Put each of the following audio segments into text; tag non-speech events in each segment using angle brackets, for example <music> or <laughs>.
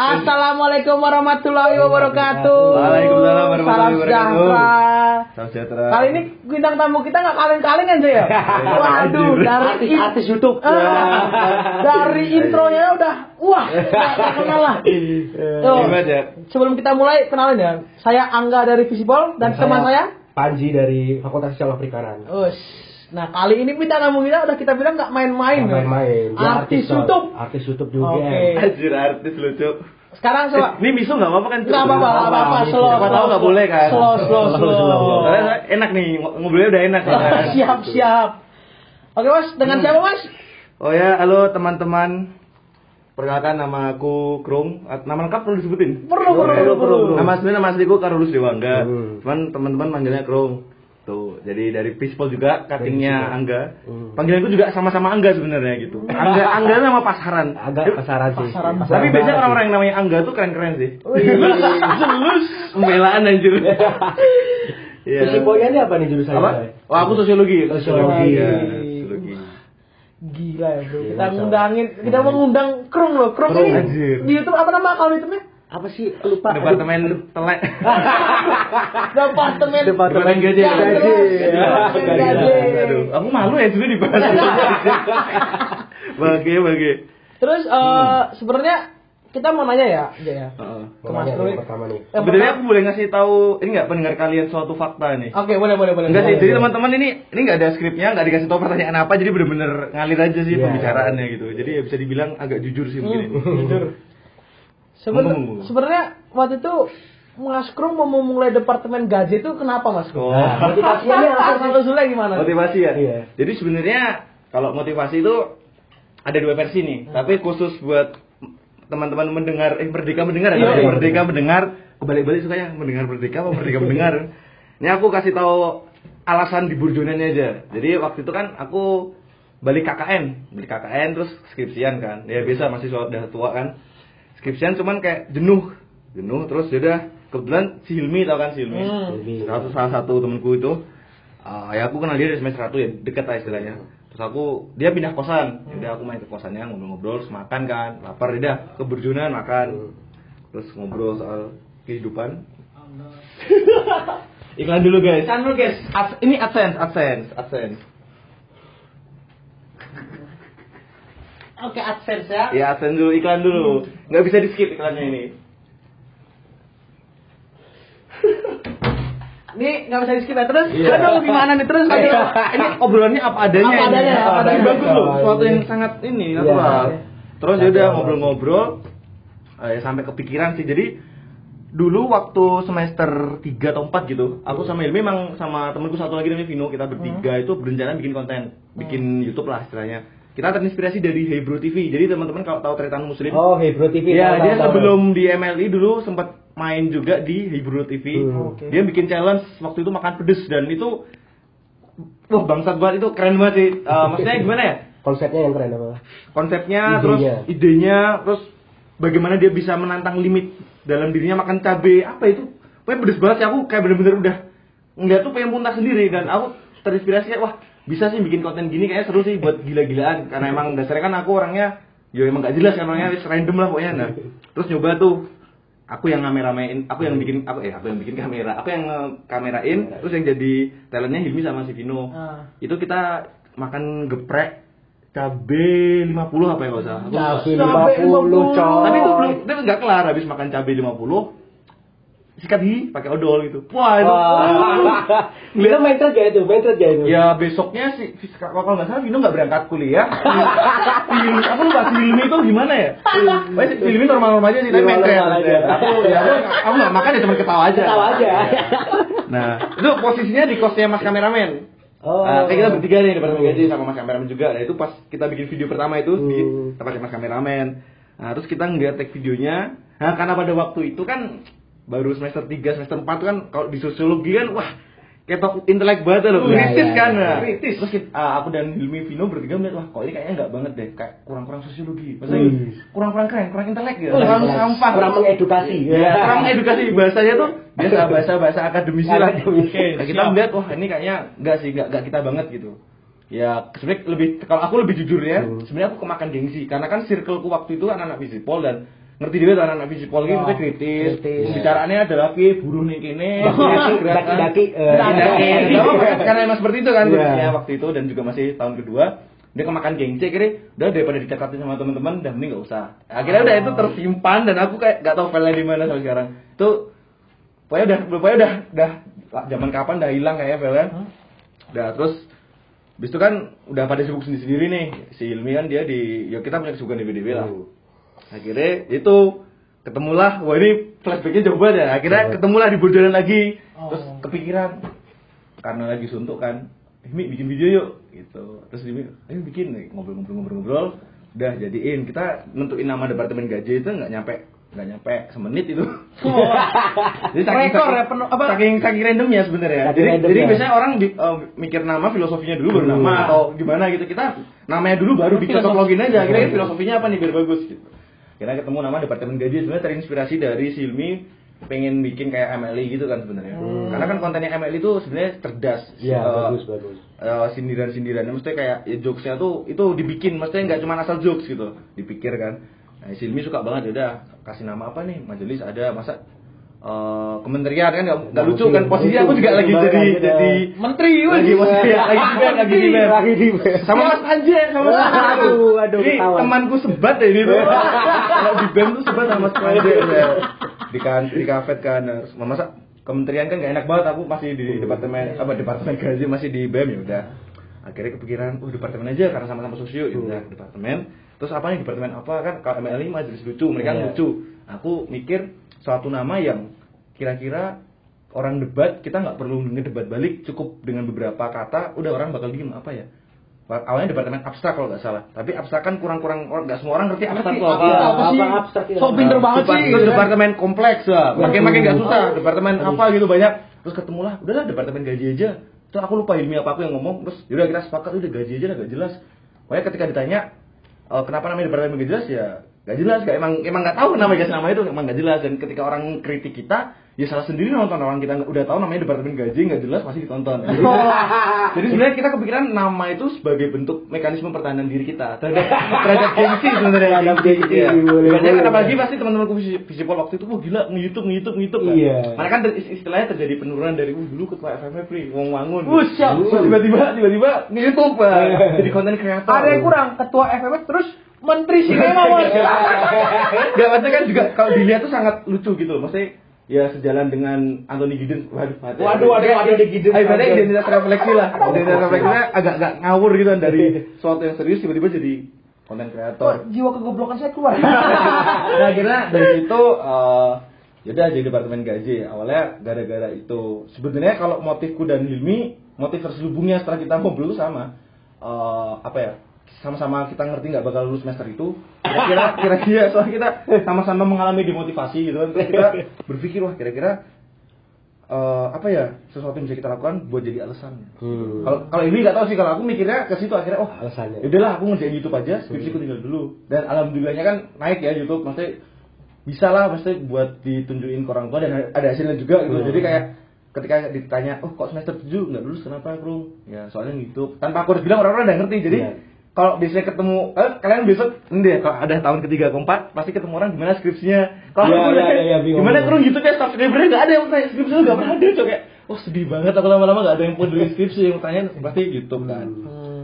Assalamualaikum warahmatullahi wabarakatuh. Waalaikumsalam warahmatullahi Salam wabarakatuh. sejahtera. Salam sejahtera. Kali ini bintang tamu kita nggak kaleng-kaleng aja ya. <laughs> Waduh, dari Artis, YouTube. Ah, dari <laughs> intronya udah wah, kenal lah. <laughs> Jack? sebelum kita mulai kenalin ya, saya Angga dari Visibol dan teman saya. Panji dari Fakultas Sosial Perikanan. Us. Nah kali ini bintang tamu kita udah kita bilang nggak main-main. Nggak ya. main-main. Dia Artis. YouTube. Artis YouTube juga. Oke. Anjir artis lucu. Sekarang Eh, coba. Ini misu nggak apa-apa kan? Nggak apa-apa, nggak apa-apa. Siapa Slow, tahu slow, nggak slow. boleh kan? Slow, slow, Slow. Soalnya enak nih, ng- ngobrolnya udah enak. ya <laughs> kan? siap, siap. Oke mas, dengan siapa mas? Oh ya, halo teman-teman. Perkenalkan nama aku Krung. At- Nama lengkap perlu disebutin? Perlu, perlu, perlu, perlu. Nama sebenarnya nama asliku Karolus Dewangga. Hmm. Cuman teman-teman manggilnya Krung. Tuh, jadi dari Pispol juga, cuttingnya Angga. Hmm. Panggilanku juga sama-sama Angga sebenarnya gitu. Angga, Angga itu nama pasaran. Agak pasaran sih. Pasaran. Tapi biasanya orang-orang yang namanya Angga tuh keren-keren sih. <laughs> Jelus, pembelaan anjir. <laughs> Iya. Ini apa nih jurusannya? Apa? Oh, aku sosiologi. Sosiologi. Iya, sosiologi. Gila ya bro, Gila, kita ngundangin, kita mau ngundang Krung loh, Krung ini di YouTube apa nama akun YouTube-nya? Apa sih? Lupa. Departemen telek. <laughs> Departemen Departemen gaji. Ya, Gaji. Aduh, aku malu ya dulu dibahas. <laughs> Bagi, bagi. Terus eh, sebenarnya kita mau nanya ya, aja ya. Heeh. Ke Mas pertama nih. Sebenarnya aku boleh ngasih tahu ini nggak pendengar kalian suatu fakta nih. Oke, boleh, boleh, boleh. Enggak sih, jadi teman-teman ini ini nggak ada skripnya, nggak dikasih tahu pertanyaan apa, jadi bener-bener ngalir aja sih Iya. pembicaraannya gitu. Jadi ya bisa dibilang agak jujur sih mungkin. Hmm, <laughs> jujur. Seben- Ngomong, ngomong. Sebenarnya waktu itu Mas Krung mau memulai departemen gaji itu kenapa Mas Krung? Oh. Nah, motivasinya ini <laughs> apa gimana? Motivasi ya? Iya. Jadi sebenarnya kalau motivasi itu ada dua versi nih, Hmm. tapi khusus buat teman-teman mendengar eh merdeka mendengar Iya, ya, iya. merdeka mendengar, kebalik-balik sukanya mendengar merdeka apa merdeka mendengar. Ini aku kasih tahu alasan di burjonannya aja. Jadi waktu itu kan aku balik KKN, balik KKN terus skripsian kan. Ya biasa masih udah tua kan. Skripsian cuman kayak jenuh, jenuh terus yaudah kebetulan si Hilmi tau kan si Hilmi. Hmm. Salah satu, salah satu temenku itu. Uh, ya aku kenal dia dari semester 1 ya deket lah istilahnya. Terus aku dia pindah kosan. Jadi aku main ke kosannya ngobrol-ngobrol terus makan kan. Lapar udah ke Burjunan makan. Terus ngobrol soal kehidupan. Iklan dulu guys. Iklan dulu, guys. Ad- ini adsense adsense adsense Oke, AdSense ya. ya adsense dulu iklan dulu nggak bisa di skip iklannya ini <laughs> Ini nggak bisa di skip ya terus. Iya. Aduh, gimana nih terus? Aduh, Aduh. ini obrolannya apa adanya. Apa adanya, ini. apa adanya. Bagus loh, Iya. sesuatu yang sangat ini Iya. natural. Terus ya udah ngobrol-ngobrol, eh, sampai kepikiran sih. Jadi dulu waktu semester 3 atau 4 gitu, aku sama Ilmi memang sama temenku satu lagi namanya Vino, kita bertiga Hmm. itu berencana bikin konten, bikin YouTube lah istilahnya. Kita terinspirasi dari Hebrew TV. Jadi teman-teman kalau tahu Tretan Muslim, Oh, Hebro TV. Ya, tahu, dia tahu, tahu. sebelum di MLI dulu sempat main juga di Hebrew TV. Hmm. Oke. Dia bikin challenge waktu itu makan pedes dan itu wah bangsat banget itu keren banget sih. Eh, maksudnya gimana ya? Konsepnya yang keren apa? Konsepnya Idenya. terus idenya terus bagaimana dia bisa menantang limit dalam dirinya makan cabe apa itu? Pokoknya pedes banget sih aku kayak bener-bener udah ngeliat tuh pengen muntah sendiri dan aku terinspirasi kayak wah bisa sih bikin konten gini kayaknya seru sih buat gila-gilaan. Karena emang dasarnya kan aku orangnya ya emang gak jelas kan orangnya wis random lah pokoknya. Nah terus nyoba tuh aku yang ngameramein aku yang bikin aku eh aku yang bikin kamera aku yang kamerain terus yang jadi talentnya Hilmi sama si Vino. Ah. itu kita makan geprek cabe 50 apa ya nggak usah. Aku- Cabe Cabe 50, coy. tapi itu belum itu nggak kelar habis makan cabai 50 sikat gigi pakai odol gitu wah itu Wah. Itu main gak itu? Main gak itu? ya besoknya si, si kalau nggak salah Vino nggak berangkat kuliah film aku lupa si Hilmi itu gimana ya Hilmi normal normal aja sih tapi mental aja. aku ya aku nggak makan ya cuma ketawa aja Tahu aja. nah itu posisinya di kosnya mas kameramen Oh. Nah, kayak kita bertiga nih di departemen gaji sama mas kameramen juga. Nah itu pas kita bikin video pertama itu di Hmm. tempatnya mas kameramen. Nah terus kita ngeliat tag videonya. Nah karena pada waktu itu kan baru semester 3, semester 4 kan kalau di sosiologi kan wah kayak top intelek banget loh, Iya, kritis iya, kan. iya. Nah, kritis. Terus kita- ah, aku dan Hilmi Vino bertiga melihat wah kok ini kayaknya nggak banget deh, kayak kurang-kurang sosiologi. Maksudnya Hmm. kurang-kurang keren, kurang intelek ya, Kurang kurang sampah. Kurang mengedukasi. Ya, kurang edukasi bahasanya tuh biasa bahasa bahasa akademisi lah. Nah, kita melihat wah ini kayaknya nggak sih, nggak nggak kita banget gitu. ya sebenarnya lebih kalau aku lebih jujur ya sebenarnya aku kemakan gengsi karena kan circleku waktu itu anak-anak visipol dan ngerti dia tuh visipol gitu Oh, maksudnya kritis, pembicaraannya adalah pi buruh nih kini Daki-daki, eh. daki karena emang seperti itu kan Iya. kondisinya waktu itu dan juga masih tahun kedua dia kemakan gengsi akhirnya udah daripada dicakatin sama teman-teman udah mending gak usah akhirnya udah itu tersimpan dan aku kayak gak tahu filenya di mana sampai sekarang itu pokoknya udah pokoknya udah udah zaman kapan udah hilang kayaknya filenya udah terus Habis itu kan udah pada sibuk sendiri-sendiri nih. Si Ilmi kan dia di ya kita punya kesibukan di BDW lah. Akhirnya itu ketemulah, wah ini flashbacknya jauh banget ya. Akhirnya ketemulah di bodoran lagi. Terus kepikiran karena lagi suntuk kan. Eh, Mi bikin video yuk gitu. Terus bilang, ayo bikin nih ngobrol-ngobrol-ngobrol-ngobrol. Udah jadiin kita nentuin nama departemen gaji itu nggak nyampe nggak nyampe semenit itu. <laughs> Jadi Rekor ya, penuh- apa? saking saking randomnya sebenarnya. Saking Jadi random jadi ya. biasanya orang eh, mikir nama filosofinya dulu baru nama atau gimana gitu. Kita namanya dulu baru dicocok login aja. Akhirnya filosofinya apa nih biar bagus gitu. Kira ketemu nama departemen gaji sebenarnya terinspirasi dari Silmi pengen bikin kayak MLI gitu kan sebenarnya. Karena kan kontennya MLI itu sebenarnya cerdas. Iya, Eh, bagus, bagus. eh, sindiran-sindirannya mesti kayak ya, jokesnya tuh itu dibikin maksudnya nggak cuma asal jokes gitu dipikir kan nah Silmi suka banget ya udah kasih nama apa nih majelis ada masa eh, kementerian kan nggak nggak lucu kan? Posisi aku juga lagi jadi jadi Menteri lagi ya, <laughs> lagi di band, lagi di band. Lagi di band. sama Mas Panji sama Mas Panji. Aduh, ini temanku sebat ya ini. Kalau di band tuh sebat sama Mas ya. di kan di kafe kan masa kementerian kan gak enak banget aku masih di departemen apa departemen gaji masih di BEM ya udah. Akhirnya kepikiran oh departemen aja karena sama-sama sosio. Ya udah departemen. Terus apa nih departemen apa? Kan kalau MLI majelis lucu mereka Iya. lucu. Aku mikir suatu nama yang kira-kira orang debat kita nggak perlu ngedebat balik cukup dengan beberapa kata udah orang bakal diem apa ya? Awalnya departemen abstrak kalau nggak salah. Tapi abstrak kan kurang-kurang orang- nggak semua orang ngerti abstrak itu apa Apa, apa sih? Abstrak itu? Sok pinter banget Depart- sih. kan. departemen kompleks lah makin makin nggak susah departemen apa gitu banyak. Terus ketemulah udahlah departemen gaji aja. Terus aku lupa ilmiah apa aku yang ngomong. Terus yaudah kita sepakat udah gaji aja lah gak jelas. Pokoknya ketika ditanya "Eh, kenapa namanya departemen gak jelas? Ya gak jelas gak emang emang nggak tahu namanya nama itu emang gak jelas. Dan ketika orang kritik kita ya salah sendiri nonton. Orang kita nggak- udah tahu namanya departemen gaji nggak jelas pasti ditonton. Jadi, <laughs> jadi sebenarnya kita kepikiran nama itu sebagai bentuk mekanisme pertahanan diri kita terhadap <laughs> terhadap gengsi sebenarnya. Terhadap gengsi, Iya. boleh, Biasanya kan apalagi pasti teman-temanku visipol waktu itu wah gila nge-youtube nge-youtube nge-youtube. Kan? Iya. Karena kan istilahnya terjadi penurunan dari uh dulu ketua FMF nih wong wangun. Tiba-tiba tiba-tiba nge-youtube Pak. jadi konten kreator. Ada yang kurang ketua FMS terus menteri sinema mas. <laughs> Gak maksudnya kan juga kalau dilihat tuh sangat lucu gitu loh. Maksudnya ya sejalan dengan Anthony Giddens. Waduh, mati. Waduh, waduh, Anthony Giddens. Ayo, berarti identitas refleksi lah. Identitas refleksinya agak agak ngawur gitu kan dari sesuatu yang serius tiba-tiba jadi konten Kok kreator. jiwa kegoblokan saya keluar. <laughs> nah akhirnya dari situ eh yaudah jadi departemen gaji awalnya gara-gara itu sebenarnya kalau motifku dan Hilmi motif terselubungnya setelah kita ngobrol itu sama Eh apa ya sama-sama kita ngerti nggak bakal lulus semester itu kira-kira kira-kira soalnya kita sama-sama mengalami demotivasi gitu kan Terus kita <laughs> berpikir wah kira-kira eh apa ya sesuatu yang bisa kita lakukan buat jadi alasan Hmm. kalau kalau ini nggak tahu sih kalau aku mikirnya ke situ akhirnya oh Alasannya. ya udahlah aku ngerjain YouTube aja skripsiku tinggal dulu dan alhamdulillahnya kan naik ya YouTube maksudnya bisa lah maksudnya buat ditunjukin ke orang tua dan ada hasilnya juga gitu Hmm. jadi kayak ketika ditanya oh kok semester 7 nggak lulus kenapa bro ya soalnya YouTube tanpa aku harus bilang orang-orang udah ngerti jadi Iya. Kalau biasanya ketemu eh, kalian besok ini deh kalau ada tahun ketiga keempat pasti ketemu orang gimana skripsinya kalau aku iya, nanya, iya, bingung. gimana kurang YouTube ya subscribernya nggak ada yang tanya skripsi lu nggak pernah ada cok kayak oh sedih banget aku lama-lama nggak ada yang peduli skripsi yang tanya pasti YouTube kan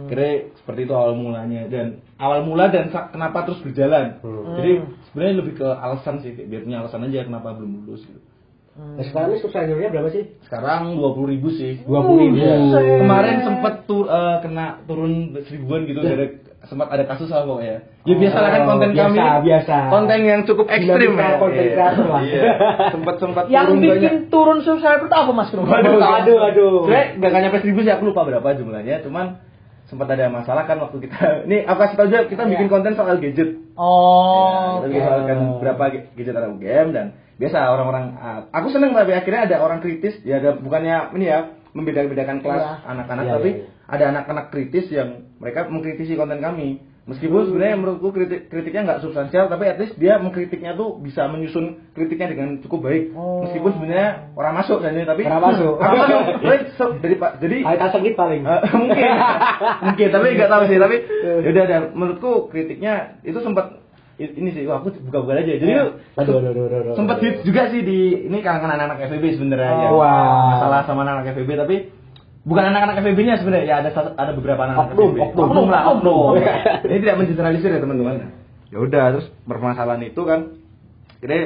Hmm. kira seperti itu awal mulanya dan awal mula dan kenapa terus berjalan Hmm. jadi sebenarnya lebih ke alasan sih biar punya alasan aja kenapa belum lulus gitu Nah, sekarang ini subscribernya berapa sih? sekarang dua puluh ribu sih Dua puluh ribu. Buset. kemarin sempet tur, eh, kena turun seribuan gitu gara sempat ada kasus lah pokoknya ya biasa lah kan Oh, konten biasa, kami biasa. konten yang cukup ekstrim ya konten Iya. kreator lah. iya sempat sempat <laughs> Yang turun bikin banyak turun subscriber itu apa mas? Krum? Aduh, aduh. Sebenernya gak, gak nyampe seribu sih, aku lupa berapa jumlahnya Cuman sempat ada masalah kan waktu kita <laughs> Ini aku kasih tau aja, kita bikin konten soal gadget Oh. Ya, kita bikin soal kan berapa ga- gadget ada UGM Dan biasa orang-orang ah, Aku seneng tapi akhirnya ada orang kritis Ya ada, bukannya ini ya Membeda-bedakan kelas Iya. anak-anak Iya, Tapi iya, iya. ada anak-anak kritis yang Mereka mengkritisi konten kami Meskipun sebenarnya menurutku kritik kritiknya nggak substansial, tapi at least dia mengkritiknya tuh bisa menyusun kritiknya dengan cukup baik. Oh. Meskipun sebenarnya orang masuk ini, tapi Orang masuk. <laughs> Orang masuk. Jadi pak, jadi Ayo sengit paling. Eh, mungkin <laughs> mungkin tapi nggak tahu sih tapi ya udah dan menurutku kritiknya itu sempat ini sih aku buka-buka aja. Jadi Aduh, aduh, aduh, aduh, aduh. sempat hits juga sih di ini kalangan anak-anak FEB sebenarnya ya. Oh, wah. masalah sama anak-anak FEB tapi bukan anak-anak FEB-nya sebenarnya ya ada ada beberapa anak-anak Oknum, FEB oknum. oknum lah oknum. Oknum. <laughs> ini tidak mengeneralisir ya teman-teman. Ya udah terus permasalahan itu kan kira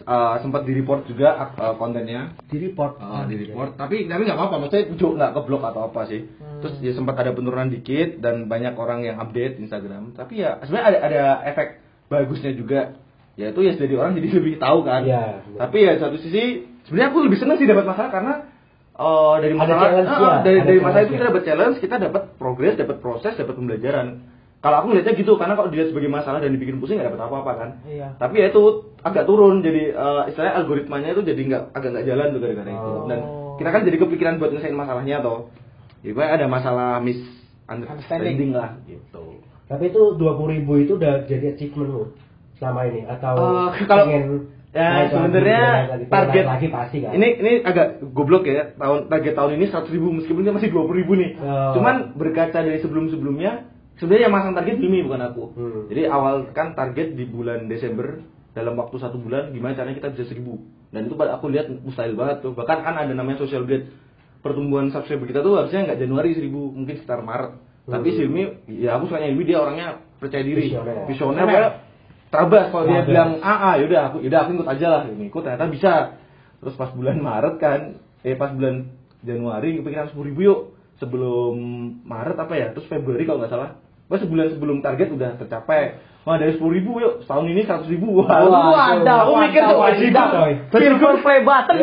eh, sempat di report juga eh, kontennya. Di report. Ah, di report tapi tapi nggak apa-apa maksudnya ujuk nggak ke blok atau apa sih. Terus ya sempat ada penurunan dikit dan banyak orang yang update Instagram. Tapi ya sebenarnya ada ada efek bagusnya juga yaitu ya jadi orang jadi <laughs> lebih tahu kan Iya, benar. tapi ya satu sisi sebenarnya aku lebih seneng sih dapat masalah karena eh, dari masalah challenge ah, ya, dari ada dari masalah itu kita ya. dapat challenge kita dapat progres dapat proses dapat pembelajaran kalau aku ngeliatnya gitu karena kalau dilihat sebagai masalah dan dibikin pusing nggak dapat apa-apa kan Iya. tapi ya itu agak turun jadi eh, istilahnya algoritmanya itu jadi nggak agak nggak jalan tuh gara-gara itu Oh. dan kita kan jadi kepikiran buat nyelesain masalahnya toh jadi pokoknya ada masalah misunderstanding lah gitu Tapi itu dua puluh ribu itu udah jadi achievement lu selama ini? Atau Eh, kalau- pengen ya naik lagi, sebenarnya pengen target lagi pasti kan? ini ini agak goblok ya tahun target tahun ini seratus ribu meskipun dia masih dua puluh ribu nih. Oh. cuman berkaca dari sebelum sebelumnya sebenarnya yang masang target Mimi bukan aku. Hmm. jadi awal kan target di bulan Desember dalam waktu satu bulan gimana caranya kita bisa seribu. Dan itu aku lihat mustahil banget tuh. Bahkan kan ada namanya social grade pertumbuhan subscriber kita tuh harusnya nggak Januari seribu mungkin sekitar Maret tapi Hmm. Silmi ya aku sukanya Ilmi dia orangnya percaya diri. Visioner. visioner. Pokoknya terabas kalau dia bilang ah ah yaudah aku yaudah aku ikut aja lah ini ikut ternyata bisa. Terus pas bulan Maret kan eh pas bulan Januari kepikiran sepuluh ribu yuk. Sebelum Maret apa ya? Terus Februari kalau nggak salah. Wah sebulan sebelum target udah tercapai. Wah dari sepuluh ribu yuk setahun ini seratus ribu. Wah, Wah, ada, aku mikir tuh wajib coy. Silver play button.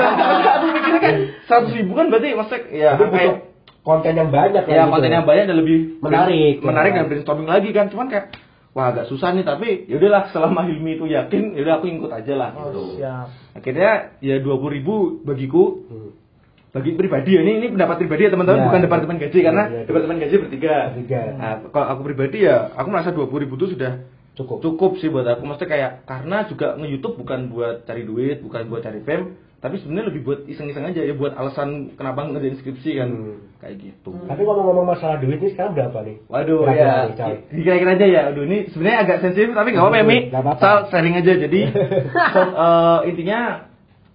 <laughs> Aku mikirnya kan seratus ribu kan berarti maksudnya ya kayak konten yang banyak ya gitu. konten yang banyak dan lebih Menarik, menarik ya. dan brainstorming lagi kan cuman kayak wah agak susah nih tapi ya udahlah selama Hilmi itu yakin ya udah aku ikut aja lah Oh, gitu siap. akhirnya ya dua puluh ribu bagiku Hmm. bagi pribadi ya ini ini pendapat pribadi ya teman-teman Ya. bukan departemen gaji karena Ya, ya, ya. departemen gaji bertiga Bertiga. nah, kalau aku pribadi ya aku merasa dua puluh ribu itu sudah Cukup. cukup sih buat aku maksudnya kayak karena juga nge YouTube bukan buat cari duit bukan buat cari fame tapi sebenarnya lebih buat iseng-iseng aja ya buat alasan kenapa ngerjain skripsi kan Hmm. kayak gitu Tapi ngomong-ngomong masalah duit nih sekarang berapa nih? Waduh ya, nih, coy. kira-kira aja ya. Aduh ini sebenarnya agak sensitif tapi nggak apa-apa ya Mi. Sal sharing aja. Jadi <laughs> so, eh, intinya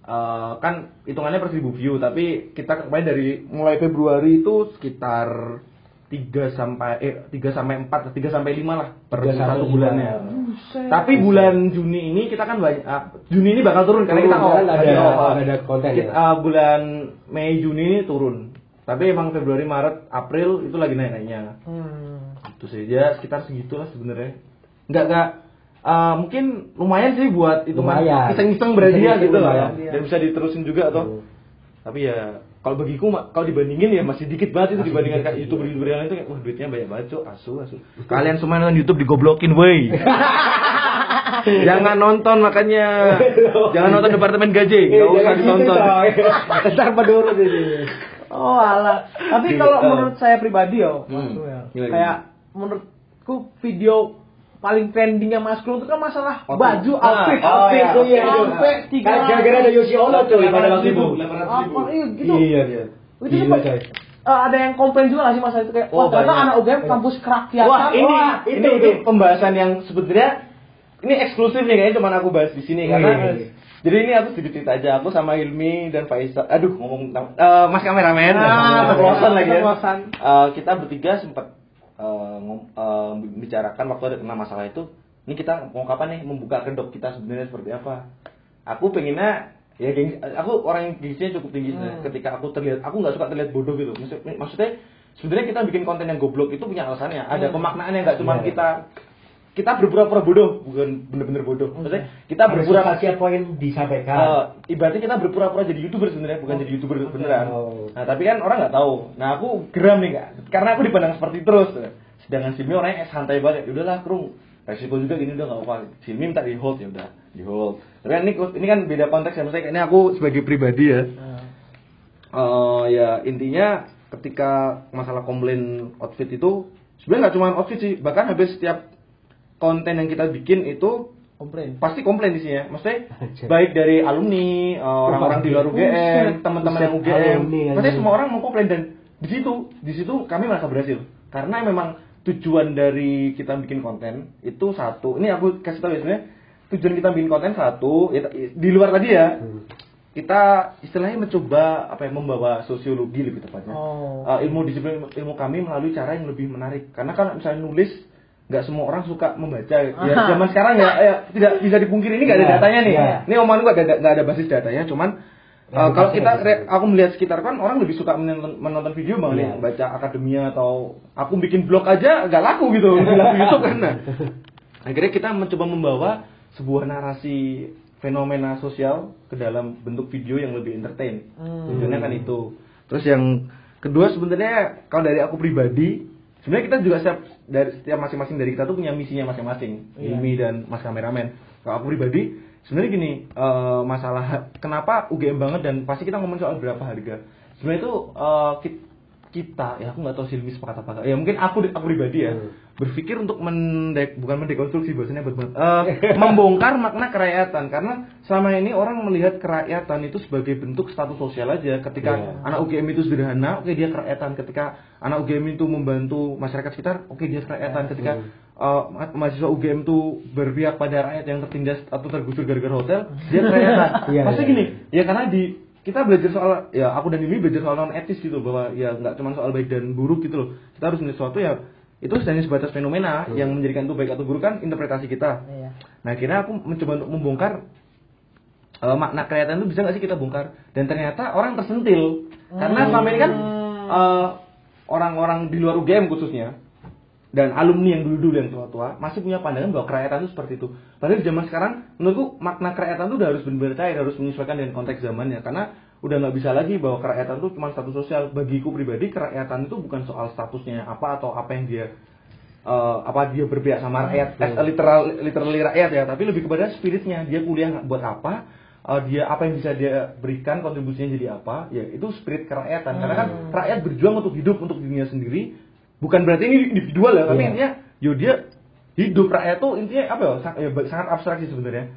eh, kan hitungannya per seribu view tapi kita kemarin dari mulai Februari itu sekitar 3 sampai eh 3 sampai 4 3 sampai 5 lah per 3 sampai satu lima. bulannya. Tapi bulan Juni ini kita kan banyak ah, Juni ini bakal turun karena Turun, kita lagi ada- off. ada konten ya. Kita- ah, bulan Mei Juni ini turun. Tapi emang Februari Maret April itu lagi naik-naiknya Hmm. itu saja sekitar segitulah sebenarnya nggak nggak eh, mungkin lumayan sih buat itu Lumayan. iseng-iseng berarti ya Iseng-iseng gitu lah ya dan bisa diterusin juga atau Hmm. tapi ya kalau bagiku kalau dibandingin ya masih dikit banget itu Masih dibandingkan kayak iya. youtuber youtuber yang lain itu kayak wah duitnya banyak banget cok asu asu kalian semua nonton YouTube digoblokin woi <laughs> jangan nonton makanya <laughs> jangan nonton departemen gaji nggak Eh, usah jangan gitu, ditonton. <laughs> Ntar menurun ini. Oh alah. Tapi kalau menurut saya pribadi yo, Hmm. Ya, kayak menurutku video paling trendingnya Mas Kru itu kan masalah Outfit. baju, Ah, outfit, oh, outfit, iya, iya, iya. sampai tiga. Kan gara-gara ada Yoshi Ono tuh pada waktu itu. Apa iya gitu. Iya, iya. Itu Gila, eh, ada yang komplain juga gak sih masalah itu kayak Oh, wah ternyata banyak. anak UGM kampus kerakyatan. Wah ini Wah, ini, itu, ini itu. pembahasan yang sebetulnya ini eksklusif nih kayaknya cuma aku bahas di sini Iya, karena iya, iya. jadi ini aku sedikit cerita aja aku sama Hilmi dan Faisal aduh ngomong eh, Mas kameramen Ah, keceplosan lagi ya. Eh, kita bertiga sempat eh, ngom- eh, bicarakan waktu ada kena masalah itu ini kita mau kapan nih membuka kedok kita sebenarnya seperti apa aku pengennya ya geng, aku orang yang gengsinya cukup tinggi. Hmm. ketika aku terlihat aku nggak suka terlihat bodoh gitu Maksud- maksudnya sebenarnya kita bikin konten yang goblok itu punya alasannya ada Hmm. pemaknaannya nggak cuma Iya. kita kita berpura-pura bodoh bukan bener-bener bodoh maksudnya kita berpura substansial poin disampaikan. Eh, ibaratnya kita berpura-pura jadi youtuber sebenarnya bukan jadi youtuber beneran. Oh. Nah tapi kan orang nggak tahu. Nah aku geram nih kak, karena aku dipandang seperti terus. Sedangkan Silmi orangnya santai banget. Ya udahlah kerung, resiko juga gini udah nggak apa-apa. Silmi minta di hold ya udah di hold. Tapi kan ini ini kan beda konteks ya. Maksudnya ini aku sebagai pribadi ya. Nah, Eh, ya intinya ketika masalah komplain outfit itu sebenarnya nggak cuma outfit sih bahkan habis setiap konten yang kita bikin itu Komplain. pasti komplain di sini ya. Maksudnya baik dari alumni eh, orang-orang di luar UGM teman-teman yang UGM alumni, maksudnya semua orang mau komplain dan di situ di situ kami merasa berhasil. Karena memang tujuan dari kita bikin konten itu satu. Ini aku kasih tahu ya sebenarnya tujuan kita bikin konten satu ya, di luar tadi ya Hmm. kita istilahnya mencoba apa ya membawa sosiologi lebih tepatnya. Oh. Eh, ilmu disiplin ilmu kami melalui cara yang lebih menarik. Karena kan misalnya nulis nggak semua orang suka membaca ya zaman sekarang ya, ya tidak bisa dipungkiri ini nggak ada Iya, datanya nih iya. ini omongan gua nggak ada nggak ada basis datanya cuman Reputasi kalau kita re- aku melihat sekitar kan orang lebih suka menonton, menonton video malah Iya. baca akademia atau aku bikin blog aja nggak laku gitu <laughs> laku YouTube kan nah. akhirnya kita mencoba membawa sebuah narasi fenomena sosial ke dalam bentuk video yang lebih entertain Hmm. tujuannya kan itu terus yang kedua sebenarnya kalau dari aku pribadi sebenarnya kita juga setiap dari setiap masing-masing dari kita tuh punya misinya masing-masing. Iya. Ilmi dan Mas kameramen. Kalau aku pribadi sebenarnya gini eh, masalah kenapa UGM banget dan pasti kita ngomong soal berapa harga. Sebenarnya itu eh, ki- kita ya aku nggak tahu sih Ilmi sepakat apa ya mungkin aku aku pribadi ya Hmm. berpikir untuk mendek bukan mendekonstruksi bahasanya banget Eh, <laughs> membongkar makna kerakyatan. Karena selama ini orang melihat kerakyatan itu sebagai bentuk status sosial aja. Ketika Iya. anak UGM itu sederhana oke dia kerakyatan. Ketika anak UGM itu membantu masyarakat sekitar oke dia kerakyatan. Ketika ma- mahasiswa UGM itu berpihak pada rakyat yang tertindas atau tergusur gara-gara hotel dia kerakyatan. <laughs> Iya, pasti iya. gini ya karena di kita belajar soal ya aku dan ini belajar soal non etis gitu bahwa ya nggak cuma soal baik dan buruk gitu loh kita harus melihat sesuatu ya itu hanya sebatas fenomena yang menjadikan itu baik atau buruk kan interpretasi kita Iya. Nah akhirnya aku mencoba untuk membongkar eh, makna kerakyatan itu bisa nggak sih kita bongkar? Dan ternyata orang tersentil karena Hmm. selama ini kan eh, orang-orang di luar UGM khususnya dan alumni yang dulu-dulu yang tua-tua masih punya pandangan bahwa kerakyatan itu seperti itu. Padahal di zaman sekarang menurutku makna kerakyatan itu udah harus benar-benar cair, harus menyesuaikan dengan konteks zamannya. Karena udah nggak bisa lagi bahwa kerakyatan itu cuma status sosial. Bagiku pribadi kerakyatan itu bukan soal statusnya apa atau apa yang dia eh, apa dia berpihak sama rakyat. as literal literally rakyat ya. Tapi lebih kepada spiritnya. Dia kuliah buat apa? Eh, dia apa yang bisa dia berikan kontribusinya jadi apa? Ya itu spirit kerakyatan. Karena kan rakyat berjuang untuk hidup untuk dirinya sendiri bukan berarti ini individual ya tapi Iya. intinya yo dia hidup rakyat tuh intinya apa ya, sang- ya, sangat abstrak sih sebenarnya.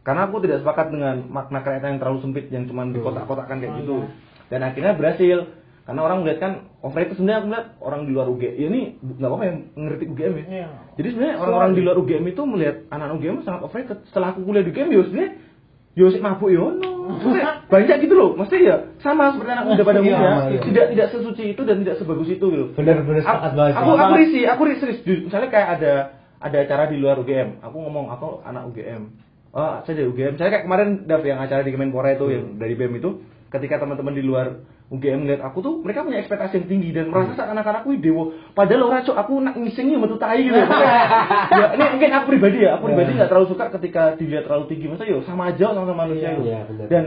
Karena aku tidak sepakat dengan makna kerakyatan yang terlalu sempit yang cuma dikotak-kotakkan kayak gitu. Dan akhirnya berhasil. Karena orang melihat kan overrated sebenarnya aku melihat orang di luar UGM ya ini nggak apa-apa yang ngerti UGM ya. Iya. jadi sebenarnya orang-orang di luar UGM itu melihat anak UGM sangat overrated. Setelah aku kuliah di UGM ya sebenarnya yo sih mabuk yo no Maksudnya banyak gitu loh maksudnya ya sama seperti anak muda pada Iya, umumnya iya. tidak tidak sesuci itu dan tidak sebagus itu gitu sepakat banget. aku aku risih aku risih serius. Ju- misalnya kayak ada ada acara di luar UGM aku ngomong aku anak UGM oh saya dari UGM saya kayak kemarin Dav yang acara di Kemenpora itu yang dari BEM itu ketika teman-teman di luar UGM ngeliat aku tuh mereka punya ekspektasi yang tinggi dan merasa seakan-akan aku dewa padahal orang cok aku nak ngisengnya metu tai gitu <laughs> ya ini mungkin aku pribadi ya aku pribadi Ya. nggak terlalu suka ketika dilihat terlalu tinggi masa yo sama aja sama manusia Iya, iya, benar. dan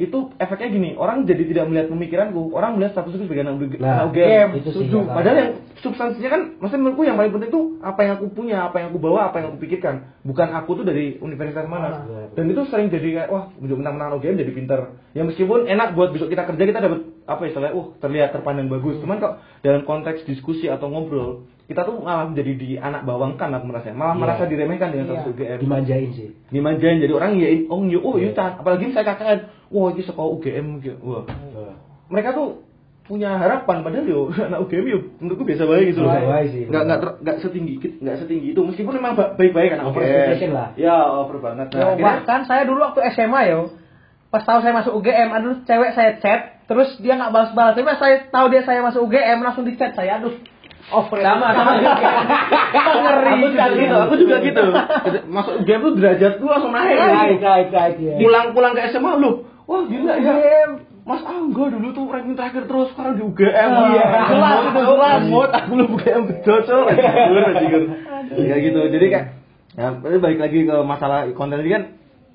itu efeknya gini orang jadi tidak melihat pemikiranku orang melihat statusku sebagai anak Nah, anak UGM itu sih padahal yang substansinya kan maksudnya menurutku yang paling penting tuh apa yang aku punya apa yang aku bawa apa yang aku pikirkan bukan aku tuh dari universitas mana Benar. dan itu sering jadi kayak wah menang-menang UGM jadi pinter ya meskipun enak buat besok kita kerja kita dapat apa istilahnya uh terlihat terpandang bagus Hmm. cuman kok dalam konteks diskusi atau ngobrol kita tuh malah menjadi di anak bawangkan aku merasa malah Iya. merasa diremehkan dengan Iya. status UGM dimanjain sih dimanjain jadi orang ya oh yo oh Iya. yo Chan. apalagi saya KKN wah ini sekolah UGM gitu. wah mereka tuh punya harapan padahal yo <laughs> anak UGM yo menurutku biasa baik gitu loh Biasa baik sih. nggak nggak ter- nggak setinggi nggak setinggi itu meskipun memang ba- baik-baik anak Over UGM lah. ya over banget Yo, nah, akhirnya- bahkan saya dulu waktu SMA yo, pas tahu saya masuk UGM, aduh cewek saya chat, terus dia nggak balas-balas. Tapi pas saya tahu dia saya masuk UGM, langsung di chat saya, aduh, over. sama sama <laughs> Ngeri aku juga juga. gitu aku juga gitu <laughs> masuk UGM tuh derajat tuh langsung naik naik naik naik ya pulang-pulang ke SMA lu wah gila ya. Mas Angga dulu tuh ranking terakhir terus sekarang di UGM. Iya, jelas itu, jelas. Mut, aku lu UGM jujur. Kayak gitu. Jadi kayak ya balik lagi ke masalah konten tadi kan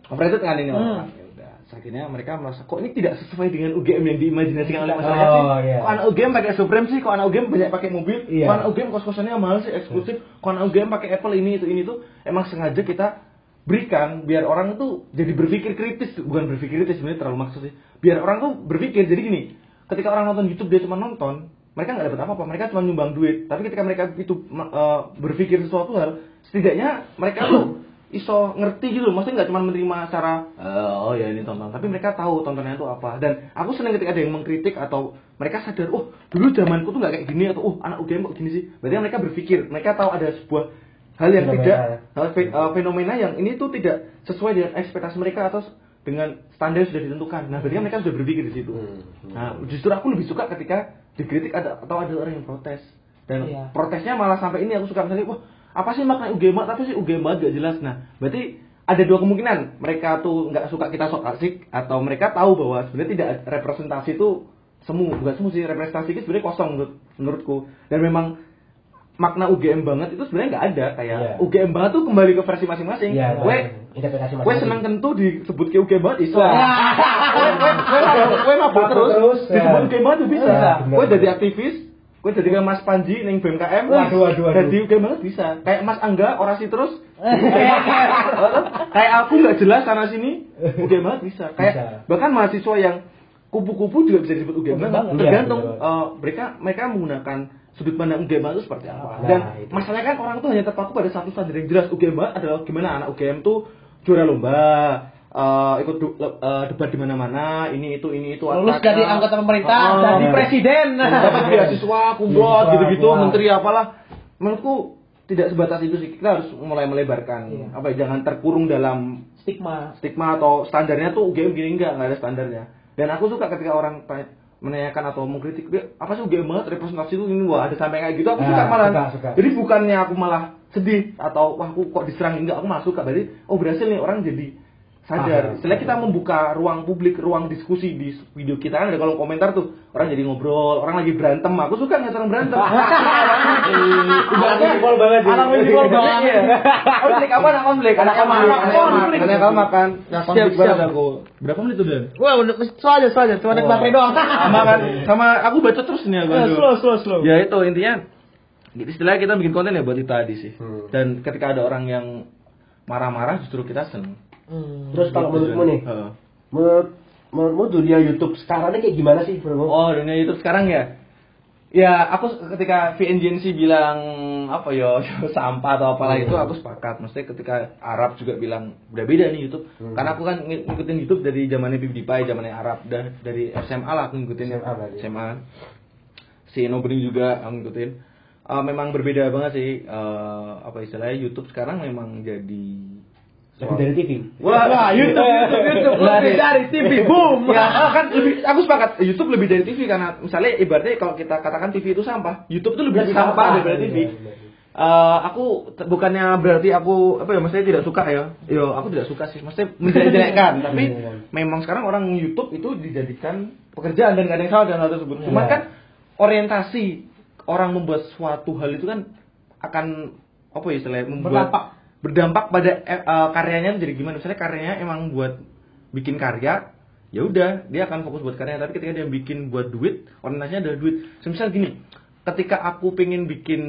overrated kan ini orang. Ya udah, akhirnya mereka merasa kok ini tidak sesuai dengan UGM yang diimajinasikan oleh masyarakat sih. Oh, iya. Kok anak UGM pakai Supreme sih? Kok anak UGM banyak pakai mobil? Iya. Kok anak UGM kos-kosannya mahal sih eksklusif? Kok anak UGM pakai Apple ini itu ini tuh emang sengaja kita berikan biar orang itu jadi berpikir kritis. Bukan berpikir kritis sebenarnya terlalu maksud sih. Biar orang tuh berpikir jadi gini ketika orang nonton YouTube dia cuma nonton mereka nggak dapat apa-apa. Mereka cuma nyumbang duit. Tapi ketika mereka itu eh, berpikir sesuatu hal setidaknya mereka tuh iso ngerti gitu maksudnya nggak cuma menerima secara eh, oh ya ini tonton. Tapi mereka tahu tontonnya itu apa. Dan aku seneng ketika ada yang mengkritik atau mereka sadar oh dulu zamanku tuh nggak kayak gini atau oh anak UGM kok gini sih. Berarti mereka berpikir. Mereka tahu ada sebuah hal yang Fenomena. tidak hal fe- eh, fenomena yang ini tuh tidak sesuai dengan ekspektasi mereka atau dengan standar yang sudah ditentukan. Nah berarti mereka sudah berpikir di situ. Hmm. nah justru aku lebih suka ketika dikritik ada atau ada orang yang protes. Dan Iya. protesnya malah sampai ini aku suka. Misalnya wah apa sih makna UGM tapi sih UGM banget gak jelas. Nah berarti ada dua kemungkinan. Mereka tuh nggak suka kita sok asik atau mereka tahu bahwa sebenarnya tidak representasi itu semu bukan semu sih representasi itu sebenarnya kosong menurut menurutku. Dan memang makna UGM banget itu sebenarnya nggak ada kayak Iya. UGM banget tuh kembali ke versi masing-masing Iya, gue interpretasi gue masing-masing. seneng tentu disebut ke UGM banget Wah. gue gue gue mabuk Mabuk terus terus, ya. disebut UGM banget tuh bisa Iya, bener. gue jadi aktivis gue jadi kayak Mas Panji neng BMKM Waduh, waduh, waduh. jadi UGM banget bisa kayak Mas Angga orasi terus kayak aku nggak jelas sana sini UGM banget bisa kayak Bisa. bahkan mahasiswa yang kupu-kupu juga bisa disebut UGM banget tergantung Iya, eh, mereka mereka menggunakan sudut pandang UGM itu seperti apa Nah, dan itu. masalahnya kan orang tuh hanya terpaku pada satu standar yang jelas UGM adalah gimana anak UGM tuh juara lomba eh, ikut eh, debat di mana-mana ini itu ini itu Lulus jadi anggota pemerintah, Oh, jadi iya. presiden. <laughs> dapat beasiswa kumlot Beasiswa, gitu-gitu menteri apalah menurutku tidak sebatas itu sih kita harus mulai melebarkan Iya. apa ya, jangan terkurung dalam Stigma. stigma atau standarnya tuh UGM gini enggak nggak ada standarnya dan aku suka ketika orang tanya- menanyakan atau mengkritik dia apa sih UGM banget representasi itu ini? Wah ada sampai kayak gitu aku Nah, suka malah suka, suka. jadi bukannya aku malah sedih atau wah aku kok diserang enggak aku malah suka berarti oh berhasil nih orang jadi sadar. Setelah kita membuka ruang publik ruang diskusi di video kita kan ada kolom komentar tuh orang jadi ngobrol orang lagi berantem. Aku suka ngeliat orang berantem. <laughs> Anak musical banget anak musical banget. Konflik apa anak konflik Anak anak konflik, anak konflik. anak makan Siap, siap. aku berapa menit tuh Dan? Wah, udah soalnya soalnya. Cuma naik baterai doang. sama kan? Sama aku baca terus nih aku slow slow slow. ya itu intinya istilahnya kita bikin konten ya buat itu tadi sih. Hmm. dan ketika ada orang yang marah-marah justru kita seneng Hmm. Terus kalau menurutmu nih, Heeh. menurut menurutmu dunia YouTube sekarang ini kayak gimana sih, Bro? Oh, dunia YouTube sekarang ya? Ya, aku ketika VNGNC bilang apa <laughs> ya sampah atau apalah itu aku sepakat. Maksudnya ketika Arab juga bilang udah beda nih YouTube. Hmm. Karena aku kan ng- ngikutin YouTube dari zamannya PewDiePie, zamannya Arab dan dari SMA lah aku ngikutin SMA berarti. SMA. Si Nobring juga aku ngikutin. Eh, memang berbeda banget sih eh, apa istilahnya YouTube sekarang memang jadi Lebih dari TV. Wah, Wah, YouTube, YouTube, YouTube. Lebih dari TV, <laughs> boom. ya kan lebih aku sepakat YouTube lebih dari TV karena misalnya ibaratnya kalau kita katakan TV itu sampah YouTube itu lebih Lebih sampah sampah, daripada iya, TV iya. Eh, aku bukannya berarti aku apa ya maksudnya tidak suka ya yo aku tidak suka sih maksudnya menjelek-jelekkan <laughs> tapi Iya. memang sekarang orang YouTube itu dijadikan pekerjaan dan gak ada yang salah dengan hal tersebut cuman Iya. kan orientasi orang membuat suatu hal itu kan akan apa ya istilahnya membuat. Berdampak pada eh, karyanya jadi gimana? Misalnya karyanya emang buat bikin karya ya udah dia akan fokus buat karya tapi ketika dia bikin buat duit orientasinya adalah duit. Semisal gini ketika aku pengen bikin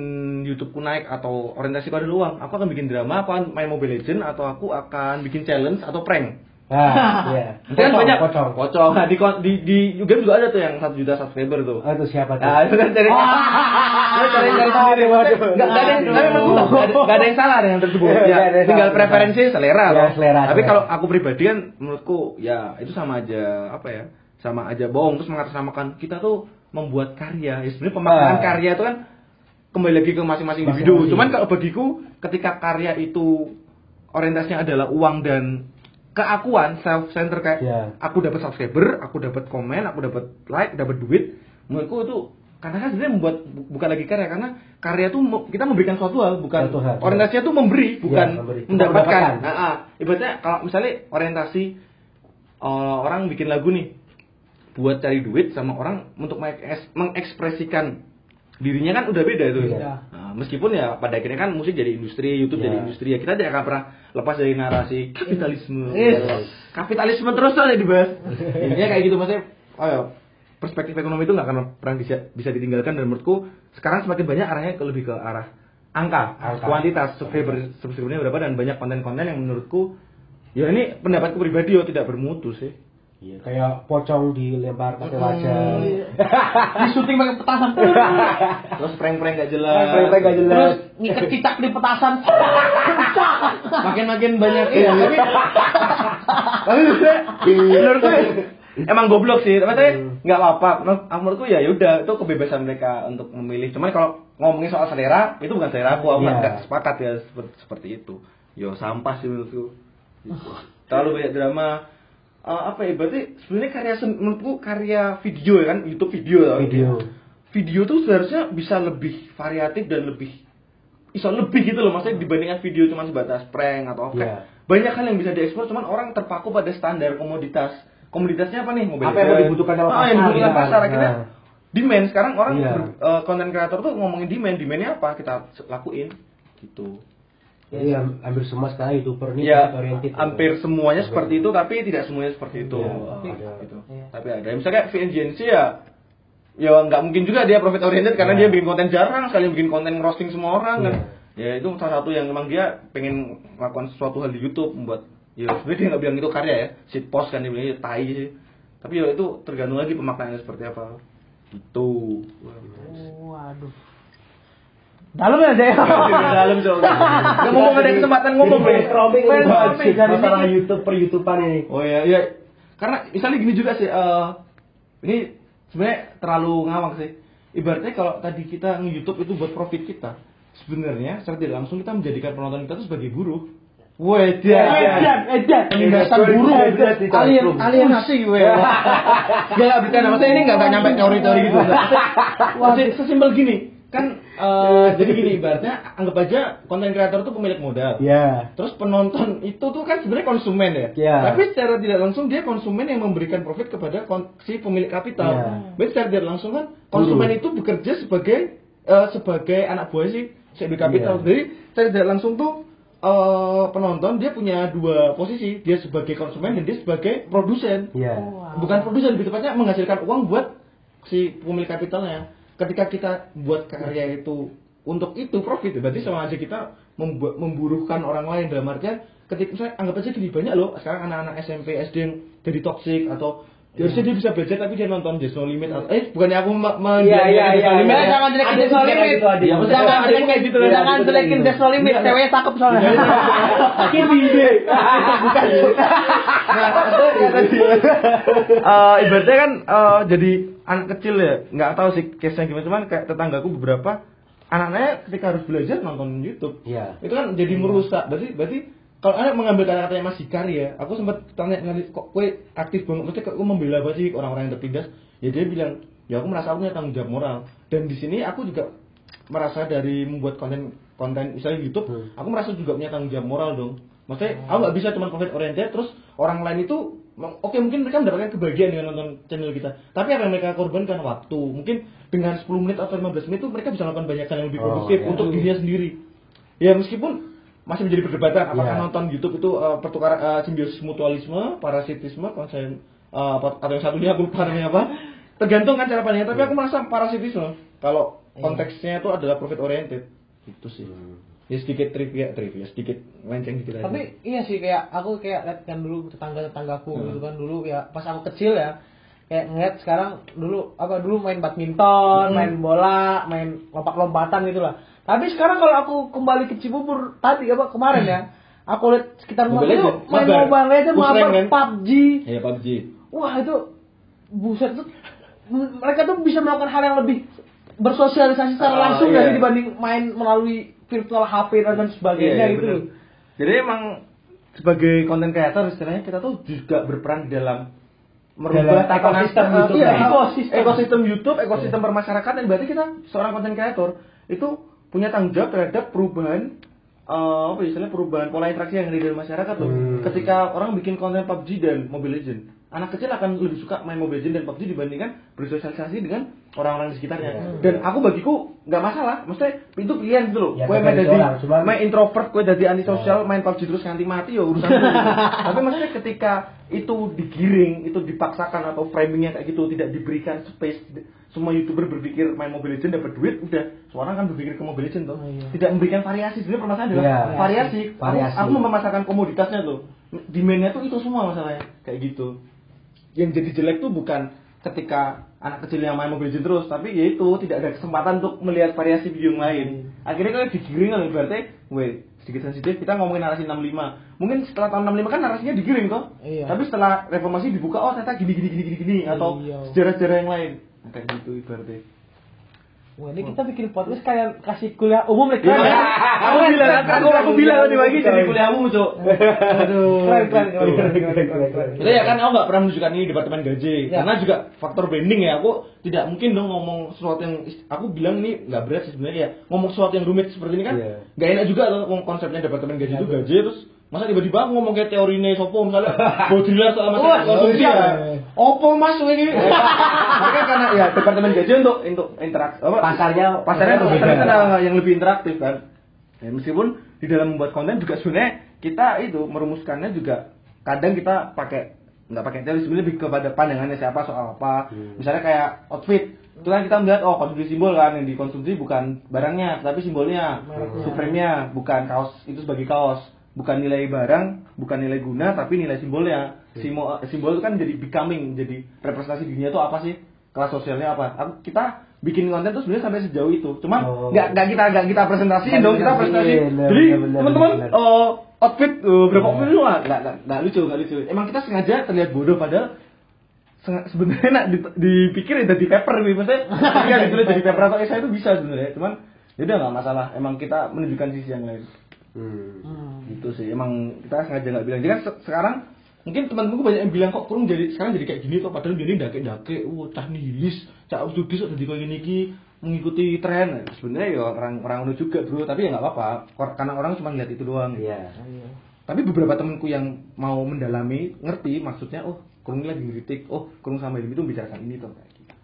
YouTubeku naik atau orientasiku adalah uang aku akan bikin drama aku akan main Mobile Legend atau aku akan bikin challenge atau prank Nah, <laughs> iya. Itu kan banyak Pocong. pocong nah, di di di game juga ada tuh yang satu juta subscriber tuh Oh, itu siapa tuh? Nah, itu kan dari <laughs> Lu cari cari sendiri. Enggak enggak ada yang tapi menurutku nggak ada yang salah dengan tersebut. Nggak Ya, tinggal preferensi selera Ya, loh. selera, Tapi kalau aku pribadi kan menurutku ya itu sama aja apa ya? Sama aja bohong terus mengatasnamakan kita tuh membuat karya. Ya sebenarnya pemaknaan Ah. karya itu kan kembali lagi ke masing-masing individu. Cuman kalau bagiku ketika karya itu orientasinya adalah uang dan keakuan self center kayak Ya. aku dapat subscriber, aku dapat komen, aku dapat like, dapat duit. Menurutku itu karena kan sebenarnya membuat bu- bukan lagi karya karena karya tuh kita memberikan suatu hal bukan Suatu hal. orientasinya tuh memberi bukan memberi. mendapatkan. Nah, ah. ibaratnya kalau misalnya orientasi eh, orang bikin lagu nih buat cari duit sama orang untuk mengeks- mengekspresikan dirinya kan udah beda itu. Iya. Nah, meskipun ya pada akhirnya kan musik jadi industri, YouTube Iya. jadi industri ya kita tidak akan pernah lepas dari narasi kapitalisme. Yes. Kapitalisme terus aja dibahas. Intinya kayak gitu maksudnya. Oh ya, perspektif ekonomi itu nggak akan pernah bisa, bisa ditinggalkan dan menurutku sekarang semakin banyak arahnya ke lebih ke arah angka, Angka. kuantitas subscriber subscribernya berapa dan banyak konten-konten yang menurutku ya ini pendapatku pribadi ya tidak bermutu sih. Iya, kayak pocong dilempar pakai wajah. <laughs> Di syuting pakai petasan. Terus prank-prank gak jelas. Prank-prank gak jelas. Terus ngikat cicak di petasan. <laughs> Makin-makin banyak ya. Tapi menurutku emang goblok sih. Tapi saya nggak apa-apa. Menurut menurutku ya yaudah itu kebebasan mereka untuk memilih. Cuman kalau ngomongin soal selera itu bukan selera aku. Aku Iya. nggak sepakat ya seperti, seperti itu. Yo sampah sih menurutku. Gitu. Terlalu banyak drama. Eh, apa ya? Berarti sebenarnya karya menurutku karya video ya kan, YouTube video. tau. Video. Video tuh seharusnya bisa lebih variatif dan lebih bisa lebih gitu loh maksudnya dibandingkan video cuma sebatas prank atau apa Iya. banyak hal yang bisa diekspor cuman orang terpaku pada standar komoditas komoditasnya apa nih mobil Apa yang mau dibutuhkan sama ah, yang pasar, gitu kan. pasar akhirnya Nah. demand sekarang orang Iya. eh, content creator tuh ngomongin demand demandnya apa kita lakuin gitu Jadi ham- hampir semua sekarang youtuber ini ya oriented. hampir semuanya seperti itu tapi tidak semuanya seperti itu Iya, Ah, ada. gitu. Iya. tapi ada misalnya kayak VNGNC ya ya nggak mungkin juga dia profit oriented karena dia Iya. bikin konten jarang sekali bikin konten roasting semua orang kan Iya. ya itu salah satu yang memang dia pengen melakukan sesuatu hal di YouTube membuat ya sebenarnya dia nggak bilang itu karya ya shit post kan dia bilang "Ya, tai sih tapi ya itu tergantung lagi pemaknaannya seperti apa gitu Waduh. Dalam ya, Jaya? dalam coba nggak mau ada kesempatan ngomong buat dari masalah. YouTube per YouTubean ini. Oh ya, ya. Karena misalnya gini juga sih, eh ini sebenarnya terlalu ngawang sih. Ibaratnya kalau tadi kita nge-YouTube itu buat profit kita, sebenarnya secara tidak langsung kita menjadikan penonton kita itu sebagai buruh. Wedan. Edan, edan. Penindasan Edan, buruh. Alien, alienasi gue. Gak bercanda, maksudnya ini gak, nyampe teori-teori gitu <laughs> maksudnya sesimpel gini Kan, eh, jadi gini ibaratnya Anggap aja konten kreator itu pemilik modal Ya. Terus penonton itu tuh kan sebenarnya konsumen ya. Iya. Tapi secara tidak langsung dia konsumen yang memberikan profit kepada si pemilik kapital. Iya. Berarti secara tidak langsung kan konsumen itu bekerja sebagai eh, sebagai anak buah si si pemilik kapital. Iya. Jadi secara tidak langsung tuh eh, penonton dia punya dua posisi, dia sebagai konsumen dan dia sebagai produsen. Iya. Bukan produsen lebih tepatnya menghasilkan uang buat si pemilik kapitalnya. Ketika kita buat karya itu untuk itu profit, berarti sama aja kita membu- memburuhkan orang lain. Dalam artian ketika misalnya anggap aja gini banyak loh. Sekarang anak-anak SMP SD yang jadi toxic atau harusnya dia bisa belajar tapi dia nonton Just No Limit atau eh bukannya aku me- Iya, iya, Just iya, No Limit iya. ya. Jangan jelekin juga kayak Limit. Jangan yang kayak gitu loh. Jangan jelekin gitu. Desno Limit. Iya, Ceweknya cakep soalnya. Kimi deh. Bukan. Ya ibaratnya kan eh, jadi anak kecil ya, nggak tahu sih case-nya gimana, cuman kayak tetanggaku beberapa anak-anaknya ketika harus belajar nonton YouTube. Iya. Itu kan jadi merusak. Berarti berarti kalau anak mengambil kata-katanya Mas Hikar ya, aku sempat tanya nanti kok kue aktif banget, maksudnya kok membela apa sih orang-orang yang tertindas? Ya dia bilang, ya aku merasa aku punya tanggung jawab moral. Dan di sini aku juga merasa dari membuat konten konten misalnya YouTube, Hmm. aku merasa juga punya tanggung jawab moral dong. Maksudnya aku nggak bisa cuma profit oriented terus orang lain itu oke mungkin mereka mendapatkan kebahagiaan dengan nonton channel kita. Tapi apa yang mereka korbankan waktu. Mungkin dengan 10 menit atau 15 menit itu mereka bisa melakukan banyak hal yang lebih Oh, produktif ya. untuk dirinya sendiri. Ya meskipun masih menjadi perdebatan apakah Iya. nonton YouTube itu uh, pertukaran uh, simbiosis mutualisme, parasitisme, konsen uh, atau yang satunya aku lupa namanya apa. Tergantung kan cara pandangnya, tapi aku merasa parasitisme kalau konteksnya itu adalah profit oriented. Itu sih. Ya sedikit trivia, trivia sedikit melenceng dikit aja. Tapi iya sih kayak aku kayak lihat kan dulu tetangga tetanggaku Hmm. gitu kan dulu ya pas aku kecil ya kayak ngeliat sekarang dulu apa dulu main badminton, Hmm. main bola, main lompat-lompatan gitu lah. Tapi sekarang kalau aku kembali ke Cibubur tadi apa kemarin ya, aku lihat sekitar rumah itu main. Mobile Legends, mabar, rank kan? PUBG. ya PUBG. Wah itu buset tuh mereka tuh bisa melakukan hal yang lebih bersosialisasi secara Oh, langsung iya. dari dibanding main melalui virtual HP dan lain sebagainya Iya, iya, gitu. bener. Jadi emang sebagai konten creator istilahnya kita tuh juga berperan dalam merubah Dalam tatanan ekosistem eh, YouTube iya, ya. ekosistem ekosistem YouTube, ekosistem bermasyarakatan berarti kita seorang konten creator itu punya tanggung jawab terhadap perubahan eh, apa ya, istilahnya perubahan pola interaksi yang ada di dalam masyarakat tuh. Hmm. Ketika orang bikin konten PUBG dan Mobile Legend, anak kecil akan lebih suka main Mobile Legend dan PUBG dibandingkan bersosialisasi dengan orang-orang di sekitarnya. Iya. Dan aku bagiku nggak masalah, maksudnya itu pilihan gitu loh. Ya, Gue main cuman- main introvert, gue jadi antisosial, Oh. main PUBG terus nganti mati ya urusan gue. <laughs> Tapi maksudnya ketika itu digiring, itu dipaksakan atau framingnya kayak gitu, tidak diberikan space, semua youtuber berpikir main Mobile Legend dapat duit, udah semua orang kan berpikir ke Mobile Legend tuh. Tidak memberikan variasi, sebenarnya permasalahan adalah Iya. variasi. Variasi. Aku, aku mempermasakan komoditasnya tuh, demandnya tuh itu semua masalahnya, kayak gitu. yang jadi jelek tuh bukan ketika anak kecil yang main Mobile Legends terus, tapi yaitu tidak ada kesempatan untuk melihat variasi video yang lain. Akhirnya kan digiring kan berarti, weh sedikit sensitif kita ngomongin narasi 65. Mungkin setelah tahun 65 kan narasinya digiring toh. Iya. Tapi setelah reformasi dibuka oh ternyata gini gini gini gini gini atau Iya. sejarah-sejarah yang lain. Kayak gitu ibaratnya. Wah, ini kita bikin podcast kayak kasih kuliah umum nih. Iya. Keren ya? aku bilang aku aku bilang tadi pagi jadi kuliahmu, Cuk. Aduh. Keren, keren, keren, ya kan aku nggak pernah menunjukkan ini departemen gaji Ya. karena juga faktor branding ya aku tidak mungkin dong ngomong sesuatu yang aku bilang ini nggak berat sebenarnya ya ngomong sesuatu yang rumit seperti ini kan Iya. nggak enak juga loh konsepnya departemen gaji itu gaji terus masa tiba-tiba aku ngomong kayak teori nih sopo misalnya <laughs> bodrila soal Wah, masalah konsumsi iya. ya opo mas ini? <laughs> Ini kan karena ya departemen gaji untuk untuk interaksi apa? Pasarnya pasarnya kan ada yang lebih interaktif kan. Ya, meskipun di dalam membuat konten juga sebenarnya kita itu merumuskannya juga kadang kita pakai nggak pakai teori sebenarnya lebih kepada pandangannya siapa soal apa. Misalnya kayak outfit itu kan kita melihat oh konsumsi simbol kan yang dikonsumsi bukan barangnya tapi simbolnya Mereknya. supreme-nya bukan kaos itu sebagai kaos bukan nilai barang bukan nilai guna tapi nilai simbolnya. Simbol simbol itu kan jadi becoming jadi representasi dirinya itu apa sih? Kelas sosialnya apa? Aku- kita bikin konten tuh sebenarnya sampai sejauh itu. Cuman Oh. nggak nggak kita nggak kita presentasiin dong kita presentasi. Bener, jadi teman-teman eh, outfit eh, berapa outfit? Itu nggak nggak nggak- lucu nggak lucu. Emang kita sengaja terlihat bodoh padahal sebenarnya nak di- dipikir jadi paper gitu maksudnya. Ketika ditulis jadi paper atau esai itu bisa sebenarnya. Cuman ya udah nggak masalah. Emang kita menunjukkan sisi yang lain Hmm. Hmm. gitu sih. Emang kita sengaja nggak bilang. Jadi kan se- sekarang mungkin teman-temanku banyak yang bilang kok kurung jadi sekarang jadi kayak gini kok padahal dia dake dake uh cah nihilis cah studi kok jadi kayak gini ki mengikuti tren. Nah, sebenarnya ya orang orang udah juga bro. Tapi ya nggak apa-apa. Karena orang cuma lihat itu doang. Iya. tapi beberapa temanku yang mau mendalami ngerti maksudnya oh kurung lagi ngeritik. Oh kurung sama ini itu bicarakan ini tuh kayak gitu.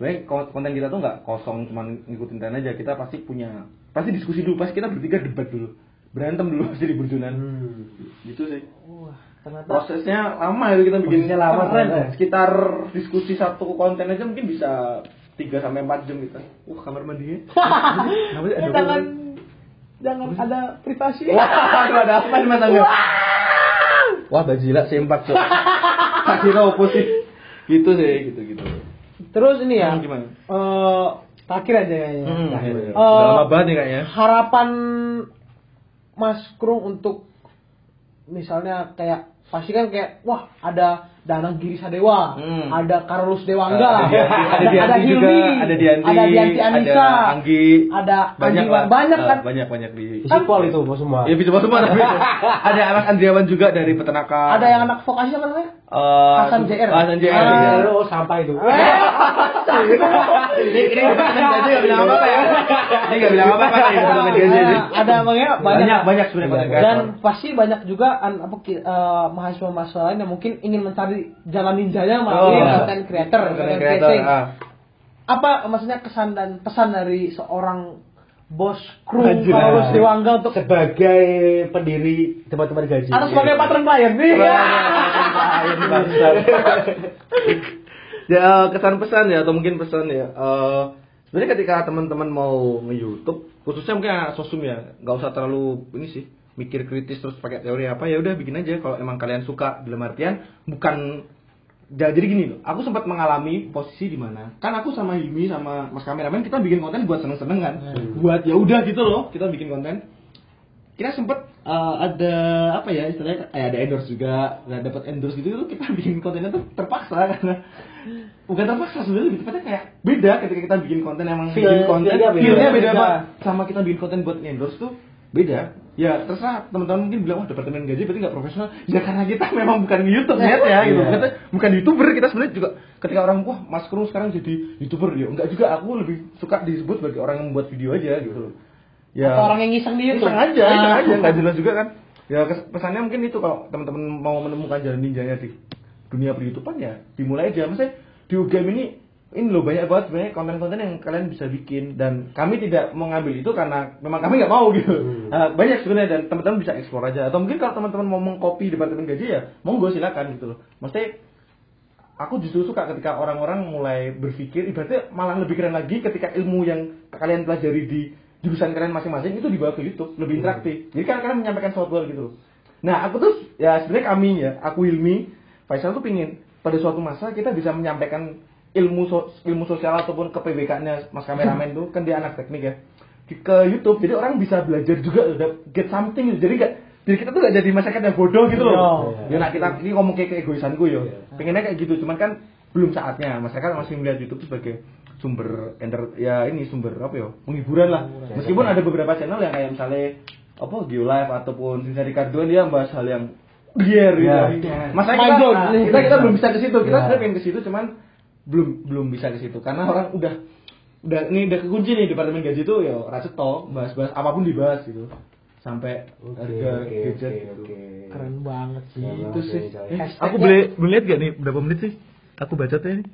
Sebenarnya kon- konten kita tuh nggak kosong cuma ngikutin tren aja. Kita pasti punya pasti diskusi dulu. Pasti kita bertiga debat dulu berantem dulu pasti di burjunan Hmm. gitu sih Wah, ternyata prosesnya lama itu kita bikin Prosesnya lama, keren keren. sekitar diskusi satu konten aja mungkin bisa 3 sampai 4 jam kita wah kamar mandinya <laughs> Kenapa sih? Eh, Ada jangan jangan ada privasi. Wah, ada apa di mata gue? Wah, bajila sempak tuh. Tak kira oposisi. Gitu sih, gitu gitu. Terus ini ya. Hmm, gimana? eh, terakhir aja kayaknya. Hmm, Nah, iya, iya. iya. Eh, Udah lama banget nih kayaknya. Harapan Mas Krung untuk misalnya kayak pasti kan kayak wah ada Danang Giri Sadewa, Hmm. ada Carlos Ada Dewangga, Dianti- <laughs> ada Dianti juga, Hilmi, ada Dianti, ada Dianti Anissa, ada Anggi, ada banyak Andi lah. banyak kan. Eh, banyak banyak di. Sipol itu bos semua. Ya bisa semua tapi <laughs> ada anak Andriawan juga dari peternakan. Ada yang anak vokasi apa namanya? Eh, Hasan JR. Hasan JR. Ah. iya. Oh sampah itu. Ini ini departemen gaji nggak bilang apa-apa ya. Ini nggak bilang apa-apa ya gaji ini. Nah, ada makanya banyak Banyak banyak sebenarnya konten dan pasti banyak juga an- apa eh, mahasiswa-mahasiswa lain yang mungkin ingin mencari jalan ninjanya melalui Oh. konten creator, Konten konten kreator, creating. ah. Apa maksudnya kesan dan pesan dari seorang bos kru. Carlos Dewangga untuk Sebagai pendiri teman-teman gaji. atau sebagai patron klien nih? ya eh, kesan pesan ya atau mungkin pesan ya eh sebenarnya ketika teman-teman mau nge-YouTube khususnya mungkin anak sosum ya nggak usah terlalu ini sih mikir kritis terus pakai teori apa ya udah bikin aja kalau emang kalian suka dalam artian bukan Ya, jadi gini loh, aku sempat mengalami posisi di mana kan aku sama Hilmi sama Mas kameramen kita bikin konten buat seneng-seneng kan, buat ya udah gitu loh kita bikin konten. Kita sempet eh, ada apa ya istilahnya eh, ada endorse juga, nggak dapat endorse gitu tuh kita <laughs> bikin kontennya tuh terpaksa karena bukan terpaksa sebenarnya lebih tepatnya kayak beda ketika kita bikin konten emang bikin konten feel-nya beda. beda, Beda. sama kita bikin konten buat endorse tuh beda ya terserah. Teman-teman mungkin bilang wah departemen gaji berarti nggak profesional. Ya karena kita <laughs> memang bukan YouTube ya ya gitu. Iya. Kita bukan youtuber. Kita sebenarnya juga ketika orang wah Mas Krung sekarang jadi youtuber. Ya enggak juga. Aku lebih suka disebut sebagai orang yang membuat video aja gitu. Loh ya. Atau orang yang ngiseng di YouTube. iseng aja iseng Ah. aja. Nggak jelas juga kan. Ya pesannya mungkin itu. Kalau teman-teman mau menemukan jalan ninjanya di dunia per ya dimulai aja. Maksudnya di UGM ini ini loh banyak banget sebenarnya konten-konten yang kalian bisa bikin. Dan kami tidak mengambil itu karena memang kami nggak mau gitu. Hmm. Nah, banyak sebenarnya dan teman-teman bisa explore aja. Atau mungkin kalau teman-teman mau mengcopy departemen gaji ya monggo silakan gitu loh. Maksudnya aku justru suka ketika orang-orang mulai berpikir ibaratnya malah lebih keren lagi ketika ilmu yang kalian pelajari di jurusan kalian masing-masing itu dibawa ke YouTube lebih interaktif. Jadi kan kalian menyampaikan sesuatu hal gitu loh. Nah aku tuh ya sebenarnya kami ya aku Hilmi Faisal tuh pingin pada suatu masa kita bisa menyampaikan ilmu so- ilmu sosial ataupun ke PBK-nya Mas kameramen tuh kan dia anak teknik ya Di- ke YouTube jadi orang bisa belajar juga udah get something gitu. jadi gak jadi kita tuh gak jadi masyarakat yang bodoh gitu loh Iya. ya nah kita ini ngomong kayak keegoisanku yo Iya. pengennya kayak gitu cuman kan belum saatnya masyarakat masih melihat YouTube sebagai sumber enter ya ini sumber apa ya penghiburan lah meskipun ada beberapa channel yang kayak misalnya apa Geolive ataupun Sinsari Karduan dia bahas hal yang liar gitu Ya. masa kita, kita kita belum bisa ke situ kita Ya. sebenarnya pengen ke situ cuman belum belum bisa ke situ karena orang udah udah ini udah kekunci nih departemen gaji tuh ya racet toh bahas-bahas apa pun dibahas gitu sampai Oke, harga oke, gadget oke, gitu oke. Keren banget sih. Keren itu banget sih coy. Eh, aku boleh boleh lihat gak nih berapa menit sih aku baca tuh ini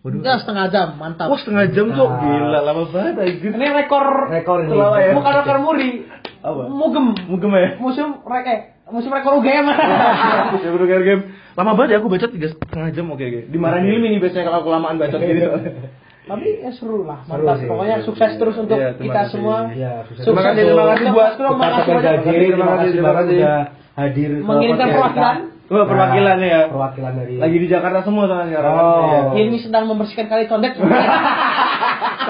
Waduh. Ya setengah jam, mantap. Wah setengah jam kok Mantap. gila lama banget anjir. Ini rekor Rekor ini. Ya. bukan rekor muri. Apa? Mugem. Mungkin ya. Museum rek museum rekor UGM. Ya game <laughs> game. Lama banget ya aku baca tiga setengah jam oke oke. Dimarahin Ilmi nih biasanya kalau aku lamaan baca gini. <laughs> Tapi ya seru lah, mantap. Pokoknya sukses terus untuk Iya, terima kita kasih. semua. Iya, sukses. Terima kasih, terima kasih buat terima kasih banyak. Gaji, Terima terima kasih, kasih terima kasih. udah hadir Mengirimkan perwakilan. Wah, perwakilan ya. Perwakilan dari Lagi di Jakarta semua soalnya sekarang. Oh. Iya. Ini sedang membersihkan kali condet. <laughs>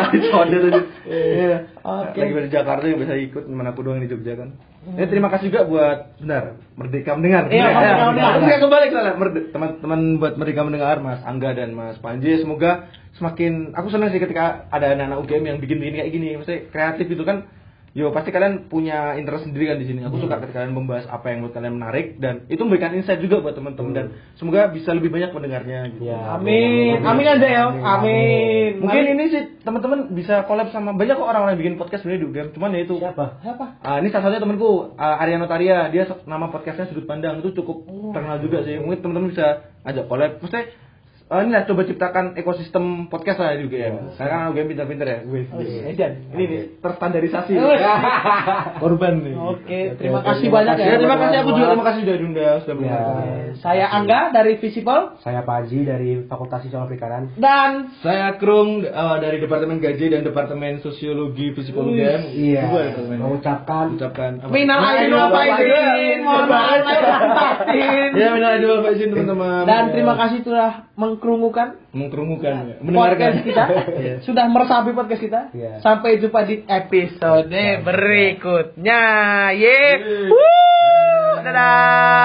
Condet tadi. Iya. Oke. Lagi di Jakarta yang bisa ikut mana aku doang yang di Jogja kan. Eh terima kasih juga buat benar Merdeka mendengar. Iya, Merdeka Mendengar. Aku soalnya Merde- teman-teman buat Merdeka mendengar Mas Angga dan Mas Panji semoga semakin aku senang sih ketika ada anak-anak UGM yang bikin-bikin kayak gini. Maksudnya kreatif itu kan Yo pasti kalian punya interest sendiri kan di sini. Aku suka ketika kalian membahas apa yang buat kalian menarik dan itu memberikan insight juga buat teman-teman dan semoga bisa lebih banyak pendengarnya gitu. Ya, Amin. Amin aja ya. Amin. Mungkin ini sih teman-teman bisa collab sama banyak kok orang-orang yang bikin podcast sebenarnya di UGM. Cuman ya itu. Siapa? Siapa? Ah, ini salah satunya temanku uh, Arya Notaria. Dia se- nama podcastnya Sudut Pandang itu cukup terkenal juga sih. Mungkin teman-teman bisa ajak collab. Maksudnya uh, ini lah coba ciptakan ekosistem podcast lah di UGM. Karena kan UGM pintar-pintar ya. Wih, Edan. Ini nih terstandarisasi. <laughs> Korban nih. Oke, terima oke. kasih Terima banyak ya. Ya, terima kasih aku juga terima kasih sudah diundang sudah Ya. mendengarkan. Saya Angga dari Visipol Saya Paji dari Fakultas Sosial Perikanan. dan Saya Krung uh, dari Departemen Gaji dan Departemen Sosiologi Psikologi. Iya. Dua departemen. Mengucapkan ucapkan? Minal aidin wal faizin. Mohon maaf lahir dan batin. Ya, minal aidin wal faizin teman-teman. Dan Ya. terima kasih telah mengkerungukan mengkerumukan ya. mendengarkan podcast kita. <laughs> Iya. Sudah meresapi podcast kita. Iya. Sampai jumpa di episode berikutnya. Ye. Dadah.